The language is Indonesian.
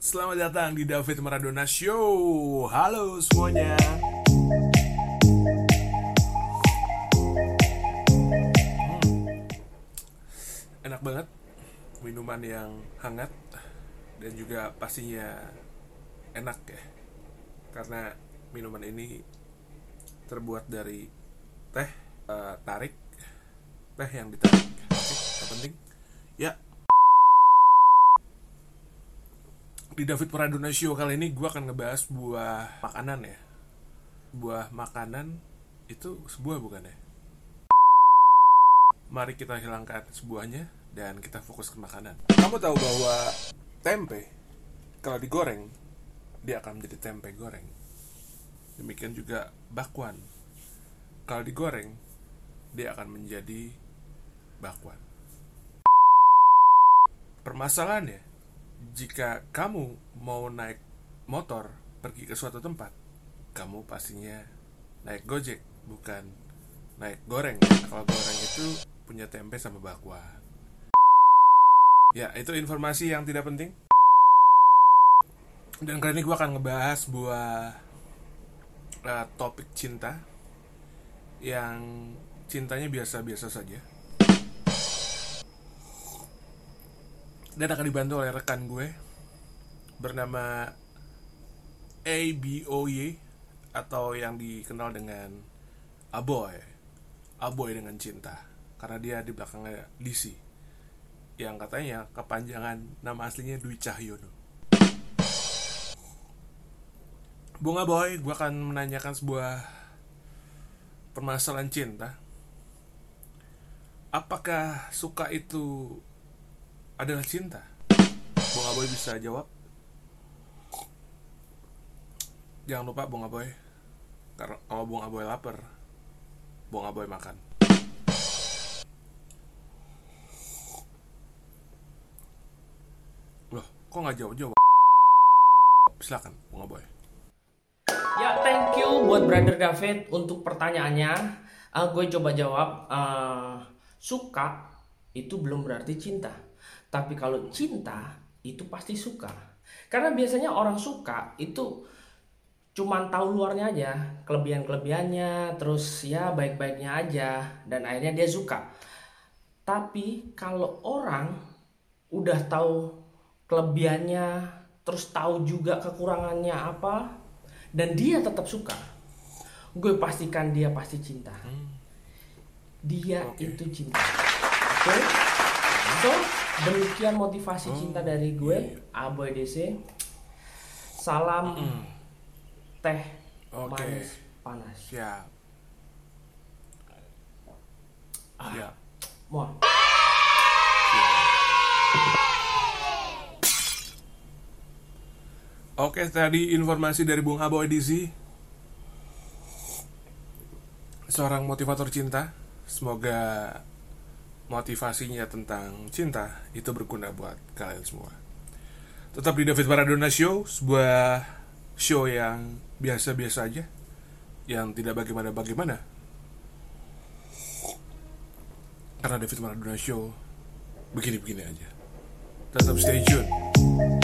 Selamat datang di David Maradona Show. Halo semuanya. Hmm. Enak banget minuman yang hangat dan juga pastinya enak ya. Karena minuman ini terbuat dari teh uh, tarik, teh yang ditarik. Oke, penting. Ya, di David Praduna Show kali ini gue akan ngebahas buah makanan ya. Buah makanan itu sebuah bukan ya? Mari kita hilangkan sebuahnya dan kita fokus ke makanan. Kamu tahu bahwa tempe kalau digoreng dia akan menjadi tempe goreng. Demikian juga bakwan. Kalau digoreng dia akan menjadi bakwan. Permasalahannya jika kamu mau naik motor pergi ke suatu tempat, kamu pastinya naik gojek, bukan naik goreng. Kalau goreng itu punya tempe sama bakwan. Ya, itu informasi yang tidak penting. Dan kali ini gue akan ngebahas buah uh, topik cinta yang cintanya biasa-biasa saja dan akan dibantu oleh rekan gue. Bernama ABOY atau yang dikenal dengan Aboy. Aboy dengan cinta. Karena dia di belakangnya DC yang katanya kepanjangan nama aslinya Dwi Cahyono. Bunga Boy, gue akan menanyakan sebuah permasalahan cinta. Apakah suka itu adalah cinta? Bung Aboy bisa jawab. Jangan lupa Bung Aboy. Kalau Bung Aboy lapar, Bung Aboy makan. Loh, kok nggak jawab-jawab? Silakan, Bung Aboy. Ya, thank you buat Brother David untuk pertanyaannya. Uh, gue coba jawab. Uh, suka itu belum berarti cinta tapi kalau cinta itu pasti suka. Karena biasanya orang suka itu cuman tahu luarnya aja, kelebihan-kelebihannya, terus ya baik-baiknya aja dan akhirnya dia suka. Tapi kalau orang udah tahu kelebihannya, terus tahu juga kekurangannya apa dan dia tetap suka, gue pastikan dia pasti cinta. Hmm. Dia okay. itu cinta. Oke? Okay? So, demikian motivasi oh, cinta dari gue iya. Aboy DC salam mm. teh okay. manis panas. Siap. Ah, siap. Mau Oke, tadi informasi dari Bung Aboy DC Seorang motivator cinta. Semoga motivasinya tentang cinta itu berguna buat kalian semua. Tetap di David Maradona Show, sebuah show yang biasa-biasa aja, yang tidak bagaimana-bagaimana. Karena David Maradona Show begini-begini aja. Tetap stay tune